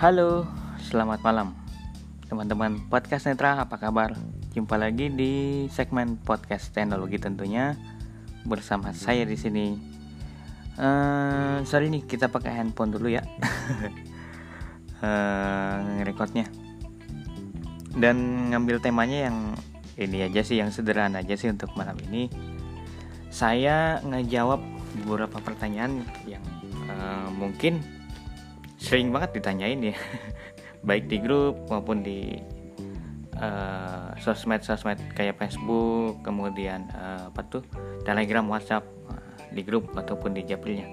Halo, selamat malam teman-teman podcast Netra apa kabar? Jumpa lagi di segmen podcast teknologi tentunya bersama saya di sini. Uh, sorry nih kita pakai handphone dulu ya, uh, rekodnya dan ngambil temanya yang ini aja sih yang sederhana aja sih untuk malam ini. Saya ngejawab beberapa pertanyaan yang uh, mungkin sering banget ditanyain ya. Baik di grup maupun di uh, sosmed-sosmed kayak Facebook kemudian uh, apa tuh Telegram WhatsApp uh, di grup ataupun di Japrilnya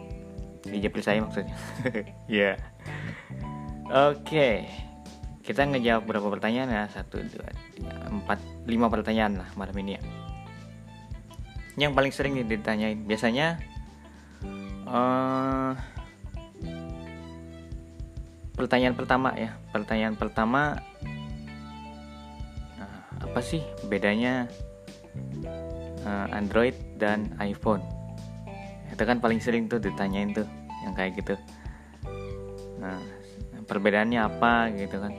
di Japril saya maksudnya. Ya yeah. oke. Okay. kita ngejawab beberapa pertanyaan ya? Satu dua tiga empat lima pertanyaan lah malam ini ya. Yang paling sering ditanyain. Biasanya uh, pertanyaan pertama ya. Pertanyaan pertama nah, apa sih bedanya uh, Android dan iPhone? Itu kan paling sering tuh ditanyain tuh yang kayak gitu. Nah perbedaannya apa gitu kan?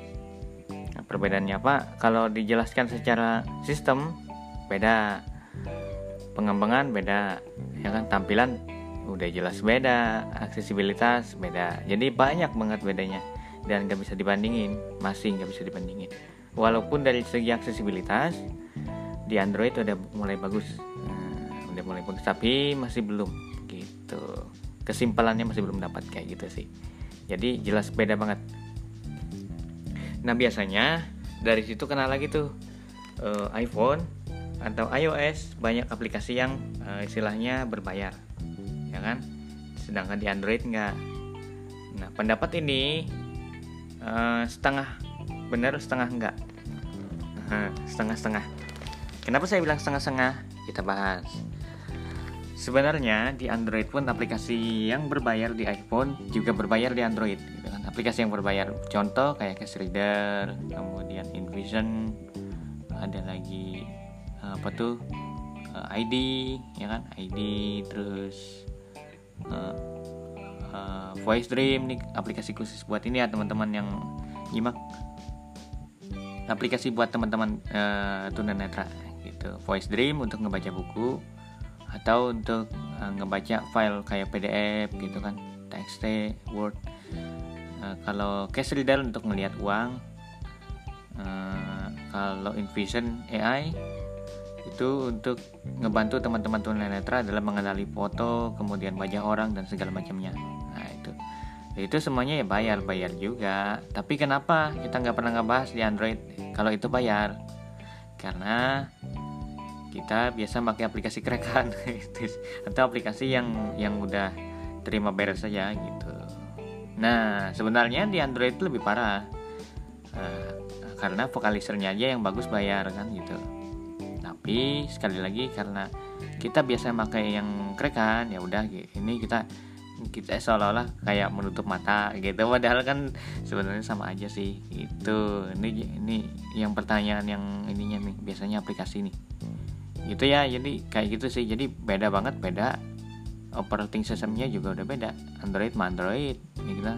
Nah, perbedaannya apa? Kalau dijelaskan secara sistem beda. Pengembangan beda ya kan? Tampilan udah jelas beda aksesibilitas beda. Jadi banyak banget bedanya. Dan nggak bisa dibandingin masih nggak bisa dibandingin. Walaupun dari segi aksesibilitas di Android udah mulai bagus. Nah, udah mulai bagus tapi masih belum gitu. Kesimpulannya masih belum dapat kayak gitu sih. Jadi jelas beda banget. Nah biasanya dari situ kenal lagi tuh uh, iPhone atau iOS banyak aplikasi yang uh, istilahnya berbayar ya kan? Sedangkan di Android enggak nah pendapat ini uh, setengah benar setengah enggak setengah-setengah. Kenapa saya bilang setengah-setengah? Kita bahas. Sebenarnya di Android pun aplikasi yang berbayar di iPhone juga berbayar di Android gitu kan? Aplikasi yang berbayar. Contoh kayak Cash Reader kemudian InVision ada lagi apa tuh? Eh, ID ya kan? ID terus uh, uh, Voice Dream nih aplikasi khusus buat ini ya teman-teman yang nyimak. Aplikasi buat teman-teman uh, tunanetra gitu. Voice Dream untuk ngebaca buku atau untuk uh, ngebaca file kayak PDF gitu kan TXT Word. Uh, kalau Cash Reader untuk melihat uang. Uh, kalau InVision AI itu untuk ngebantu teman-teman tunanetra dalam mengenali foto, kemudian wajah orang dan segala macamnya. Nah itu, itu semuanya ya bayar bayar juga. Tapi kenapa kita nggak pernah ngebahas di Android kalau itu bayar? Karena kita biasa pakai aplikasi kerekan atau aplikasi yang yang udah terima beres saja gitu. Nah sebenarnya di Android lebih parah uh, karena vokalisernya aja yang bagus bayar kan gitu tapi sekali lagi karena kita biasa pakai yang kerekan ya udah ini kita kita seolah-olah kayak menutup mata gitu. Padahal kan sebenarnya sama aja sih itu ini ini yang pertanyaan yang ininya nih biasanya aplikasi nih. Itu ya jadi kayak gitu sih. Jadi beda banget beda operating systemnya juga udah beda. Android mah Android ya kita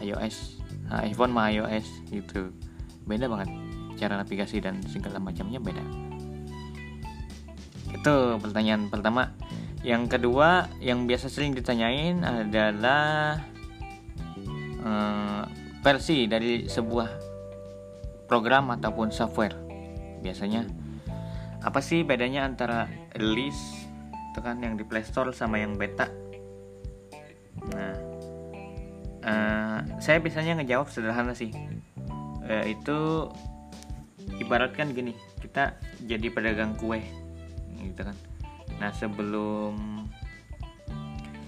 iOS iPhone mah iOS gitu. Beda banget cara navigasi dan segala macamnya beda itu pertanyaan pertama. Yang kedua yang biasa sering ditanyain adalah uh, versi dari sebuah program ataupun software. Biasanya apa sih bedanya antara release itu kan yang di Play Store sama yang beta? Nah, uh, saya biasanya ngejawab sederhana sih. Uh, itu ibaratkan gini, kita jadi pedagang kue gitu kan. Nah sebelum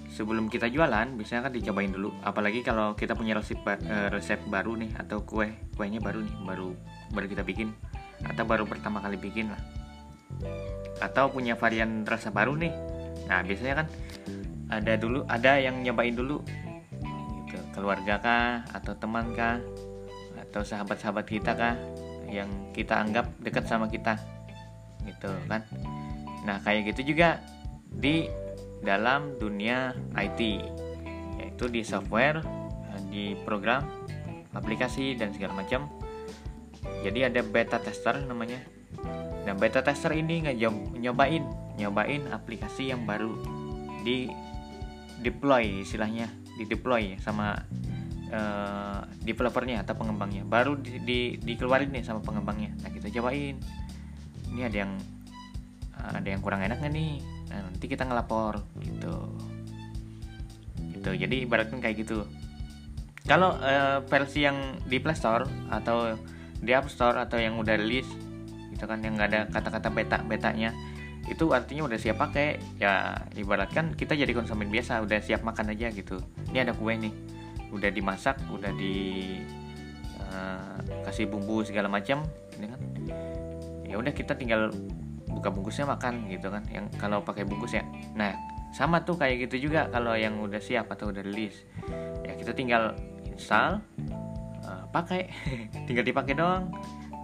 sebelum kita jualan biasanya kan dicobain dulu. Apalagi kalau kita punya resep eh, resep baru nih atau kue kuenya baru nih baru baru kita bikin atau baru pertama kali bikin lah. Atau punya varian rasa baru nih. Nah biasanya kan ada dulu ada yang nyobain dulu gitu. Keluarga kah atau teman kah atau sahabat-sahabat kita kah yang kita anggap dekat sama kita gitu kan Nah, kayak gitu juga di dalam dunia IT, yaitu di software, di program aplikasi dan segala macam. Jadi ada beta tester namanya. Dan beta tester ini nyobain nyobain aplikasi yang baru di deploy istilahnya di deploy sama uh, developernya atau pengembangnya. Baru di, di, dikeluarin nih sama pengembangnya. Nah kita cobain. Ini ada yang ada yang kurang enak nggak nih? Nah, nanti kita ngelapor gitu. Gitu. Jadi ibaratnya kayak gitu. Kalau uh, versi yang di Play Store atau di App Store atau yang udah rilis gitu kan yang nggak ada kata-kata beta betanya itu artinya udah siap pakai. Ya ibaratkan kita jadi konsumen biasa udah siap makan aja gitu. Ini ada kue nih udah dimasak udah di uh, kasih bumbu segala macam ini kan. Ya udah kita tinggal buka bungkusnya makan gitu kan. Yang kalau pakai bungkus ya. Nah sama tuh kayak gitu juga kalau yang udah siap atau udah rilis. Ya kita tinggal install uh, pakai. Tinggal dipakai doang.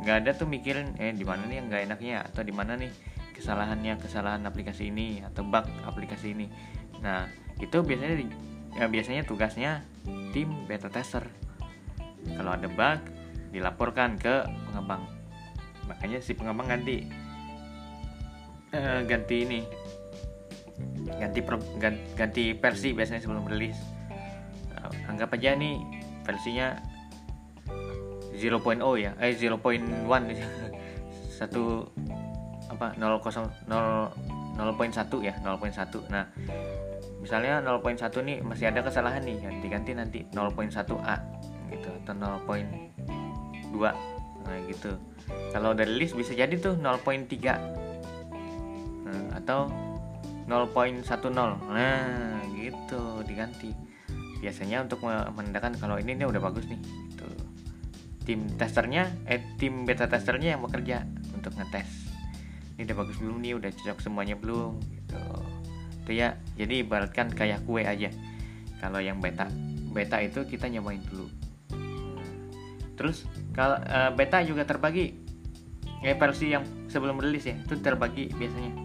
Nggak ada tuh mikirin eh di mana nih yang nggak enaknya? Atau di mana nih kesalahannya kesalahan aplikasi ini atau bug aplikasi ini? Nah itu biasanya ya biasanya tugasnya tim beta tester. Kalau ada bug dilaporkan ke pengembang. Makanya si pengembang ganti uh, ganti ini. Ganti pro, ganti, versi biasanya sebelum rilis. Uh, anggap aja nih versinya 0.0 ya eh 0.1 satu apa 0, 0, 0.1 ya 0.1 nah misalnya 0.1 nih masih ada kesalahan nih yang diganti nanti 0.1a gitu atau 0.2 nah gitu. Kalau udah list bisa jadi tuh 0.3 nah, atau 0.10 nah gitu diganti. Biasanya untuk menandakan kalau ini nih udah bagus nih gitu. tim testernya eh tim beta testernya yang bekerja untuk ngetes. Ini udah bagus belum nih? Udah cocok semuanya belum? Gitu. Itu ya jadi ibaratkan kayak kue aja. Kalau yang beta beta itu kita nyobain dulu. Terus kalau uh, beta juga terbagi. Ya versi yang sebelum rilis ya itu terbagi biasanya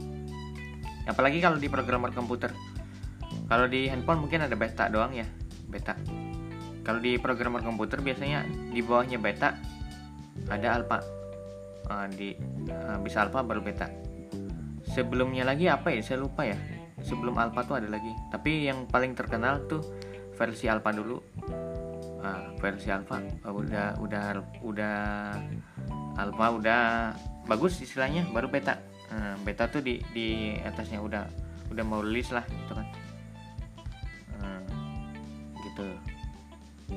apalagi kalau di programmer komputer. Kalau di handphone mungkin ada beta doang ya beta. Kalau di programmer komputer biasanya di bawahnya beta ada alpha. Uh, di uh, bisa alpha baru beta. Sebelumnya lagi apa ya? Saya lupa ya. Sebelum alpha tuh ada lagi. Tapi yang paling terkenal tuh versi alpha dulu. Uh, versi alpha. Uh, udah udah udah alpha udah bagus istilahnya baru beta uh, beta tuh di di atasnya udah udah mau rilis lah gitu kan. Gitu.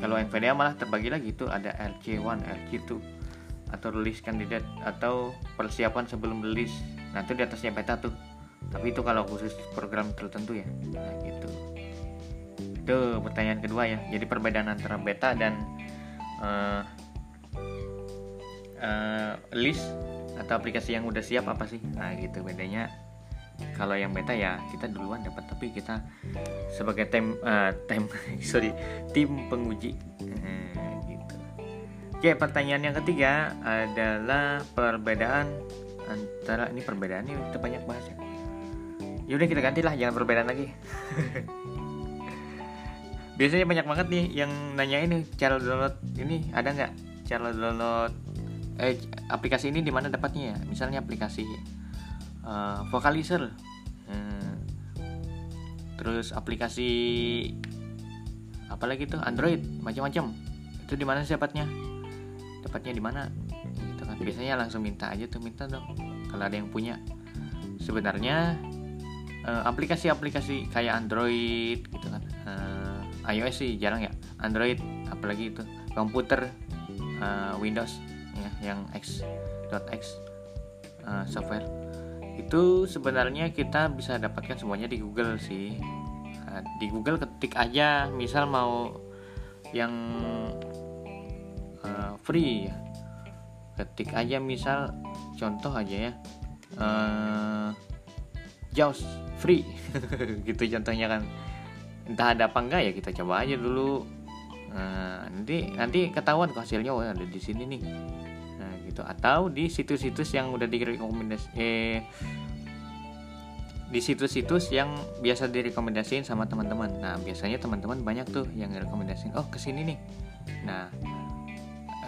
Kalau NVDA malah terbagi lagi itu ada RC1 RC2 atau rilis kandidat atau persiapan sebelum rilis nah itu di atasnya beta tuh. Tapi itu kalau khusus program tertentu ya. Nah gitu. Itu pertanyaan kedua ya. Jadi perbedaan antara beta dan uh, uh, list atau aplikasi yang udah siap apa sih? Nah gitu. Bedanya kalau yang beta ya kita duluan dapat. Tapi kita sebagai tim uh, tim sorry tim penguji. Uh, gitu. Oke pertanyaan yang ketiga adalah perbedaan antara ini perbedaan ini kita banyak bahas ya yaudah kita gantilah jangan perbedaan lagi. Biasanya banyak banget nih yang nanya ini cara download ini ada nggak? Cara download eh aplikasi ini di mana dapatnya ya? Misalnya aplikasi uh, Vocalizer. Uh, terus aplikasi apalagi tuh? Android macam-macam. Itu di mana sih dapatnya? Dapatnya di mana? Gitu kan. Biasanya langsung minta aja tuh minta dong. Kalau ada yang punya. Sebenarnya uh, aplikasi-aplikasi kayak Android gitu kan. Uh, iOS sih jarang ya. Android apalagi itu. Komputer Windows ya yang X.X uh, software. Itu sebenarnya kita bisa dapatkan semuanya di Google sih. Nah, di Google ketik aja misal mau yang uh, free ya. Ketik aja misal contoh aja ya. Uh, JAWS free. Gitu contohnya kan. Entah ada apa enggak ya kita coba aja dulu. Nah, nanti nanti ketahuan hasilnya oh ada di sini nih gitu. Atau di situs-situs yang udah direkomendasi eh di situs-situs yang biasa direkomendasiin sama teman-teman. Nah, biasanya teman-teman banyak tuh yang rekomendasiin, oh ke sini nih. Nah,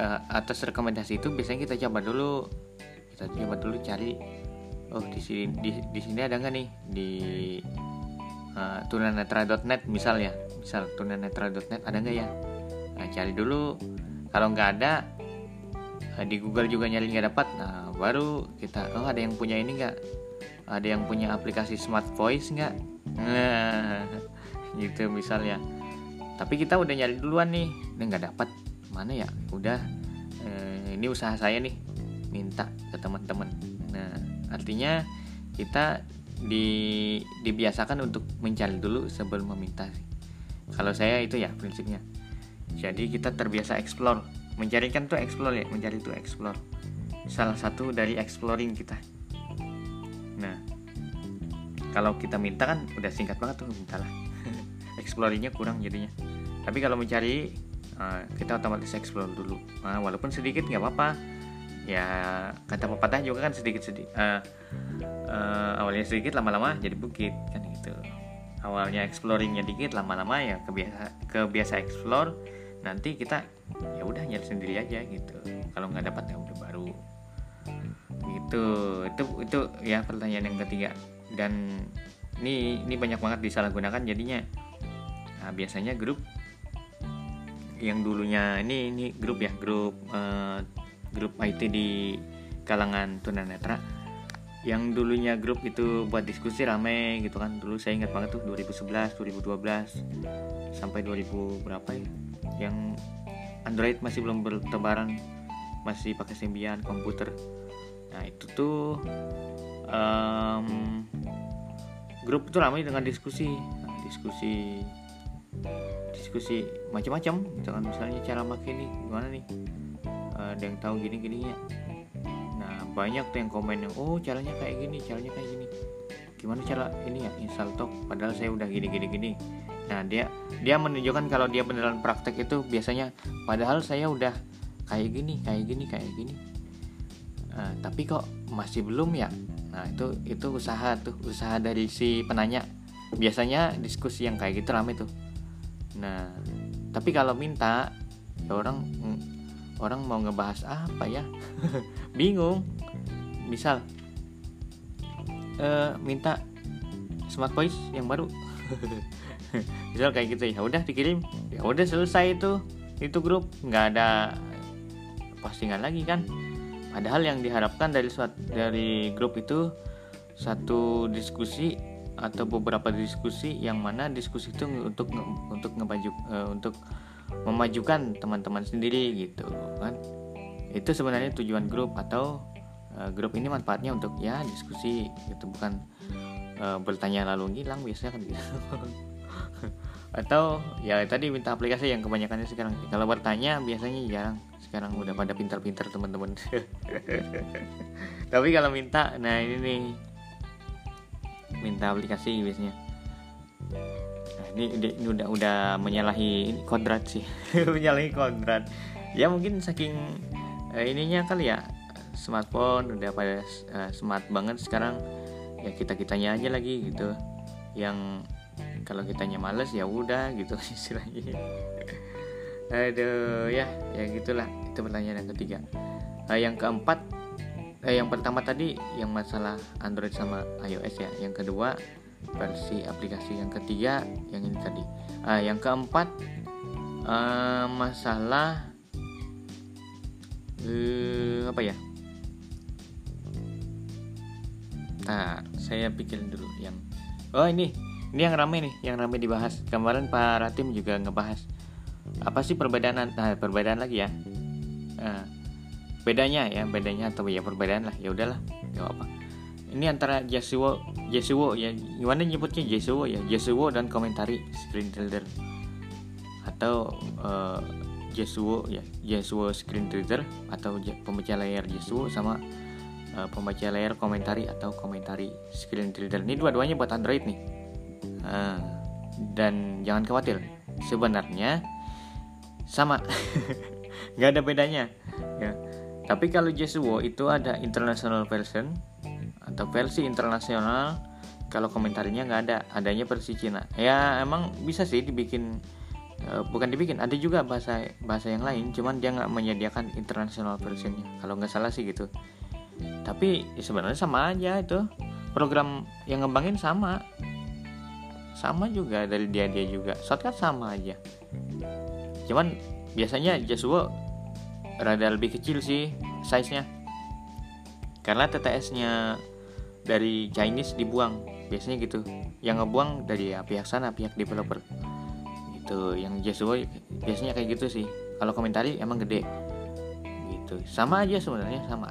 uh, atas rekomendasi itu biasanya kita coba dulu kita coba dulu cari oh di sini di, di sini ada nggak nih? Di uh, tunanetra.net misal ya misal tunanetra.net ada nggak ya? Nah, cari dulu. Kalau nggak ada di Google juga nyari nggak dapat. Nah baru kita oh ada yang punya ini nggak? Ada yang punya aplikasi smart voice nggak? Nah gitu misalnya. Tapi kita udah nyari duluan nih ini nggak dapat. Mana ya? Udah eh, ini usaha saya nih minta ke teman-teman. Nah artinya kita di dibiasakan untuk mencari dulu sebelum meminta kalau saya itu ya prinsipnya. Jadi kita terbiasa explore mencari kan tuh explore ya mencari tuh explore. Salah satu dari exploring kita. Nah kalau kita minta kan udah singkat banget tuh mintalah. Exploringnya kurang jadinya. Tapi kalau mencari uh, kita otomatis explore dulu. Uh, walaupun sedikit nggak apa-apa. Ya kata pepatah juga kan sedikit sedikit uh, uh, awalnya sedikit lama-lama jadi bukit kan gitu. Awalnya exploringnya dikit lama-lama ya kebiasa kebiasa explore nanti kita ya udah nyari sendiri aja gitu. Kalau nggak dapat ya udah baru. Gitu. Itu itu ya pertanyaan yang ketiga. Dan ini ini banyak banget disalahgunakan jadinya. Nah, biasanya grup yang dulunya ini ini grup ya grup uh, grup IT di kalangan tunanetra. Yang dulunya grup itu buat diskusi rame gitu kan. Dulu saya ingat banget tuh 2011 2012 sampai 2000 berapa ya yang Android masih belum bertebaran masih pakai Symbian komputer. Nah itu tuh um, grup itu ramai dengan diskusi. Nah, diskusi diskusi macam-macam. Misalkan misalnya cara pakai ini gimana nih? Ada yang tahu gini gini ya nah banyak tuh yang komen yang oh caranya kayak gini caranya kayak gini. Gimana cara ini ya install talk padahal saya udah gini gini gini nah dia dia menunjukkan kalau dia beneran praktek itu biasanya padahal saya udah kayak gini kayak gini kayak gini. Nah, tapi kok masih belum ya? Nah itu itu usaha tuh usaha dari si penanya. Biasanya diskusi yang kayak gitu rame tuh. Nah tapi kalau minta ya orang orang mau ngebahas apa ya? Bingung. Misal uh, minta smart voice yang baru misal kayak gitu ya udah dikirim. Ya udah selesai itu itu grup. Nggak ada postingan lagi kan. Padahal yang diharapkan dari suat, dari grup itu satu diskusi atau beberapa diskusi yang mana diskusi itu untuk untuk ngebaju uh, untuk memajukan teman-teman sendiri gitu kan. Itu sebenarnya tujuan grup atau uh, grup ini manfaatnya untuk ya diskusi gitu. Bukan uh, bertanya lalu ngilang biasanya kan gitu atau ya tadi minta aplikasi yang kebanyakannya sekarang. Kalau bertanya biasanya jarang. Sekarang udah pada pintar-pintar teman-teman. Tapi kalau minta nah ini nih. Minta aplikasi biasanya. Ini, ini udah udah menyalahi kodrat sih. Menyalahi kodrat. Ya mungkin saking uh, ininya kali ya. Smartphone udah pada uh, smart banget sekarang. Ya kita kitanya aja lagi gitu. Yang kalau kitanya males ya udah gitu istilahnya. Aduh ya ya gitulah. Itu pertanyaan yang ketiga. Uh, yang keempat eh, yang pertama tadi yang masalah Android sama iOS ya. Yang kedua versi aplikasi yang ketiga yang ini tadi. Uh, yang keempat uh, masalah uh, apa ya? Nah saya pikirin dulu yang oh ini ini yang ramai nih yang ramai dibahas. Kemarin Pak Ratim juga ngebahas. Apa sih perbedaan nah perbedaan lagi ya? Uh, bedanya ya bedanya atau ya perbedaan lah. Ya udahlah nggak apa ini antara Jesuo Jesuo ya. Gimana nyebutnya? Jesuo ya? Jesuo dan komentari screen reader. Atau uh, Jesuo ya? Jesuo screen reader atau pembaca layar Jesuo sama uh, pembaca layar komentari atau komentari screen reader. Ini dua-duanya buat Android nih uh, dan jangan khawatir sebenarnya sama. Nggak ada bedanya ya. Tapi kalau Jesuo itu ada international version atau versi internasional kalau komentarnya nggak ada adanya versi Cina. Ya emang bisa sih dibikin uh, bukan dibikin ada juga bahasa bahasa yang lain cuman dia nggak menyediakan international versionnya kalau nggak salah sih gitu. Tapi ya sebenarnya sama aja itu program yang ngembangin sama sama juga dari dia dia juga. Shortcut sama aja. Cuman biasanya Joshua rada lebih kecil sih size nya karena TTS nya dari Chinese dibuang. Biasanya gitu. Yang ngebuang dari ya, pihak sana pihak developer. Gitu. Yang Joshua biasanya kayak gitu sih. Kalau komentari emang gede. Gitu. Sama aja sebenarnya sama.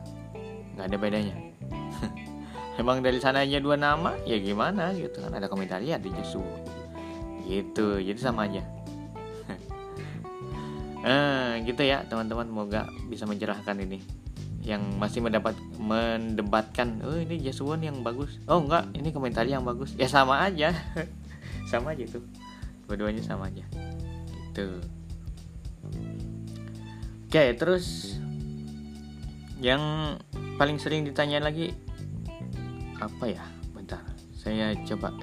Nggak ada bedanya emang dari sananya dua nama? Ya gimana gitu kan ada komentar ya di Jesu gitu jadi sama aja. Eh gitu ya teman-teman semoga bisa mencerahkan ini. Yang masih mendapat mendebatkan oh ini Jesuan yang bagus. Oh enggak ini komentar yang bagus. Ya sama aja. Sama aja tuh keduanya sama aja. Gitu. Oke terus yang paling sering ditanya lagi apa ya? Bentar saya coba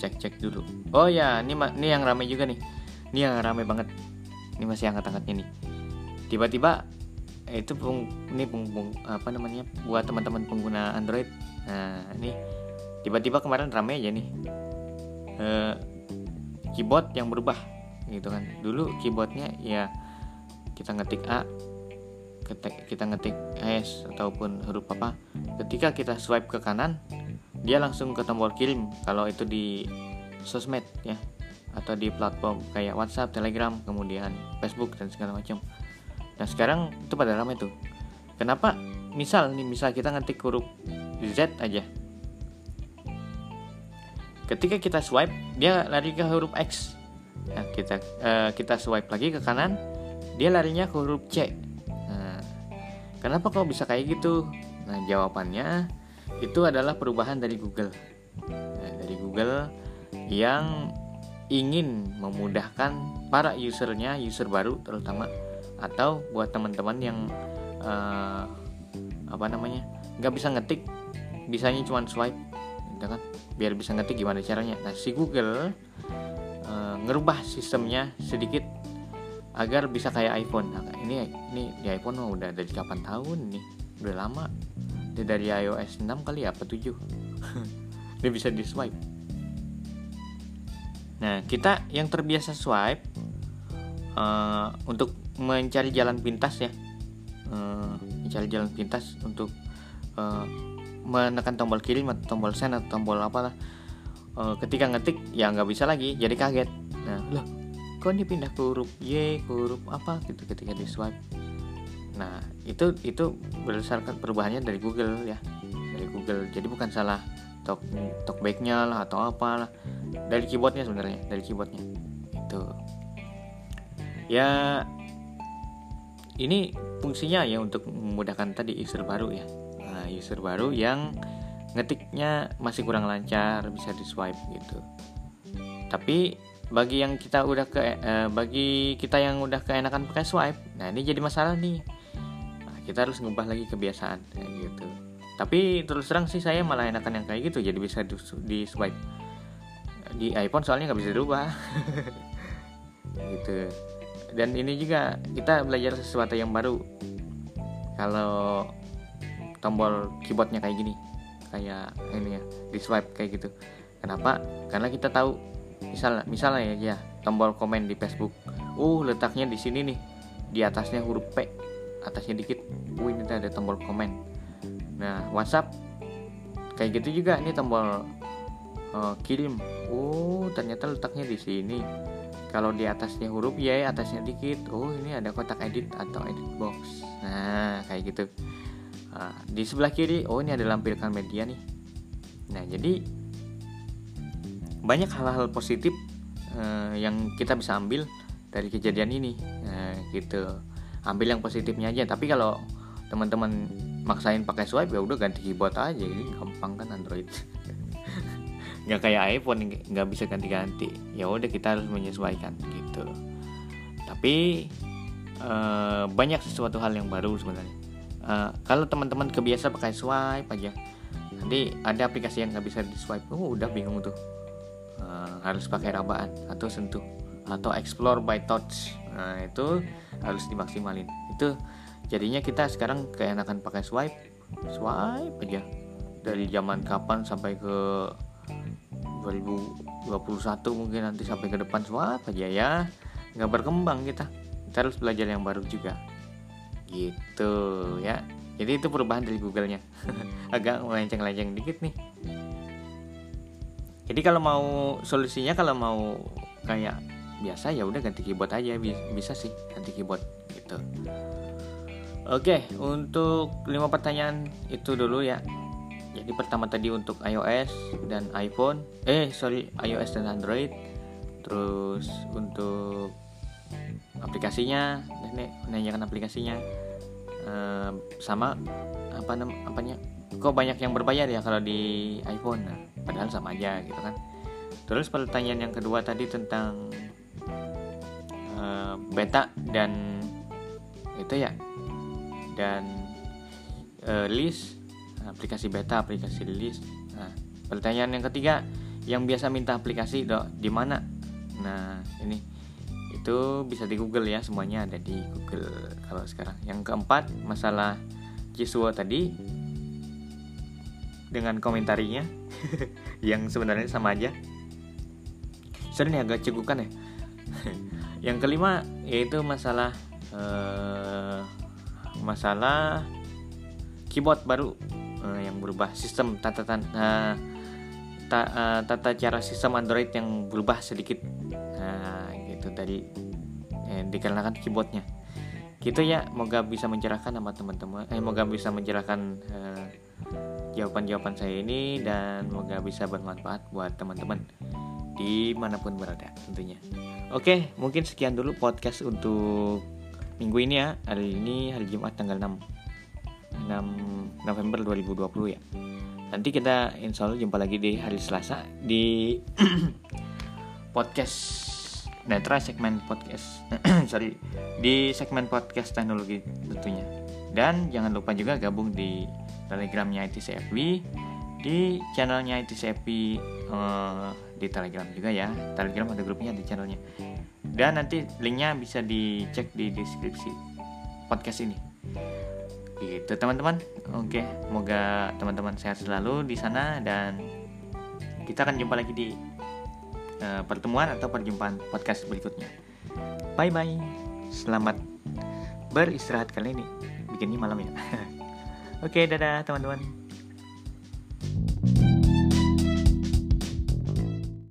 cek-cek dulu. Oh ya ini ini yang ramai juga nih. Ini yang ramai banget. Ini masih angkat-angkatnya nih. Tiba-tiba eh, itu pung, ini pung, apa namanya buat teman-teman pengguna Android. Nah ini tiba-tiba kemarin ramai aja nih. Uh, keyboard yang berubah gitu kan. Dulu keyboardnya ya kita ngetik A kita ngetik S ataupun huruf apa. Ketika kita swipe ke kanan dia langsung ke tombol kirim kalau itu di sosmed ya atau di platform kayak WhatsApp, Telegram, kemudian Facebook dan segala macam. Dan sekarang itu pada ramai tuh. Kenapa? Misal nih, misal kita ngetik huruf Z aja. Ketika kita swipe, dia lari ke huruf X. Nah, kita uh, kita swipe lagi ke kanan, dia larinya ke huruf C. Nah, kenapa kok bisa kayak gitu? Nah, jawabannya itu adalah perubahan dari Google. Nah, dari Google yang ingin memudahkan para usernya, user baru terutama, atau buat teman-teman yang uh, apa namanya nggak bisa ngetik, bisanya cuma swipe, gitu kan? Biar bisa ngetik gimana caranya? Nah, si Google uh, ngerubah sistemnya sedikit agar bisa kayak iPhone. Nah, ini ini di iPhone oh, udah dari kapan tahun nih, udah lama dia dari iOS 6 kali ya apa 7 dia bisa di swipe nah kita yang terbiasa swipe uh, untuk mencari jalan pintas ya. Uh, mencari jalan pintas untuk uh, menekan tombol kiri atau tombol send atau tombol apalah. Uh, ketika ngetik ya nggak bisa lagi jadi kaget. Nah loh kok ini pindah ke huruf Y ke huruf apa gitu ketika di swipe Nah, itu itu berdasarkan perubahannya dari Google ya. Dari Google. Jadi bukan salah talk talkbacknya lah atau apa lah. Dari keyboardnya sebenarnya, dari keyboardnya. Itu. Ya ini fungsinya ya untuk memudahkan tadi user baru ya. Nah, user baru yang ngetiknya masih kurang lancar bisa di swipe gitu. Tapi bagi yang kita udah ke eh, bagi kita yang udah keenakan pakai swipe, nah ini jadi masalah nih kita harus ngubah lagi kebiasaan kayak gitu. Tapi terus terang sih saya malah enakan yang kayak gitu jadi bisa di, di swipe. Di iPhone soalnya nggak bisa dirubah. Gitu. Dan ini juga kita belajar sesuatu yang baru. Kalau tombol keyboardnya kayak gini kayak ini ya di swipe kayak gitu. Kenapa? Karena kita tahu misal misalnya ya, ya tombol komen di Facebook. Uh letaknya di sini nih di atasnya huruf P atasnya dikit oh ini ada tombol komen. Nah WhatsApp kayak gitu juga ini tombol uh, kirim. Oh ternyata letaknya di sini. Kalau di atasnya huruf Y atasnya dikit. Oh ini ada kotak edit atau edit box. Nah kayak gitu. Nah, di sebelah kiri oh ini ada lampirkan media nih. Nah jadi banyak hal-hal positif uh, yang kita bisa ambil dari kejadian ini. Nah, gitu ambil yang positifnya aja. Tapi kalau teman-teman maksain pakai swipe ya udah ganti keyboard aja. Ini gampang kan Android. Nggak kayak iPhone nggak bisa ganti-ganti. Ya udah kita harus menyesuaikan gitu. Tapi uh, banyak sesuatu hal yang baru sebenarnya. Uh, kalau teman-teman kebiasa pakai swipe aja nanti ada aplikasi yang nggak bisa di swipe oh udah bingung tuh. Uh, harus pakai rabaan atau sentuh atau explore by touch nah itu harus dimaksimalin. Itu jadinya kita sekarang keenakan pakai swipe. Swipe aja. Dari zaman kapan sampai ke 2021 mungkin nanti sampai ke depan swipe aja ya. Nggak berkembang kita. Kita harus belajar yang baru juga. Gitu ya. Jadi itu perubahan dari Google-nya. Agak melenceng-lenceng dikit nih. Jadi kalau mau solusinya kalau mau kayak biasa ya udah ganti keyboard aja bisa sih ganti keyboard gitu Oke, untuk lima pertanyaan itu dulu ya. Jadi pertama tadi untuk iOS dan iPhone, eh sorry iOS dan Android. Terus untuk aplikasinya, nih menanyakan aplikasinya uh, sama apa nam apanya? Kok banyak yang berbayar ya kalau di iPhone? Nah, padahal sama aja gitu kan. Terus pertanyaan yang kedua tadi tentang uh, beta dan itu ya. Dan uh, list aplikasi beta aplikasi list. Nah pertanyaan yang ketiga yang biasa minta aplikasi dok di mana? Nah ini itu bisa di Google ya semuanya ada di Google kalau sekarang. Yang keempat masalah Jisuo tadi dengan komentarinya yang sebenarnya sama aja. Nih agak cegukan ya yang kelima yaitu masalah uh, masalah keyboard baru uh, yang berubah sistem tata tata, uh, ta, uh, tata cara sistem Android yang berubah sedikit. Nah gitu tadi eh, dikarenakan keyboardnya. Gitu ya moga bisa mencerahkan sama teman-teman eh moga bisa mencerahkan uh, jawaban-jawaban saya ini dan moga bisa bermanfaat buat teman-teman di mana pun berada tentunya. Oke mungkin sekian dulu podcast untuk minggu ini ya. Hari ini hari Jumat tanggal 6 6 November 2020 ya. Nanti kita insya Allah jumpa lagi di hari Selasa di podcast Netra segmen podcast sorry di segmen podcast teknologi tentunya. Dan jangan lupa juga gabung di telegramnya ITCFB di channelnya ITCFB uh, eh, di telegram juga ya. Telegram ada grupnya di channelnya. Dan nanti linknya bisa dicek di deskripsi podcast ini. Gitu teman-teman. Oke semoga teman-teman sehat selalu di sana dan kita akan jumpa lagi di uh, pertemuan atau perjumpaan podcast berikutnya. Bye bye selamat beristirahat kali ini. Bikinnya malam ya. Oke dadah teman-teman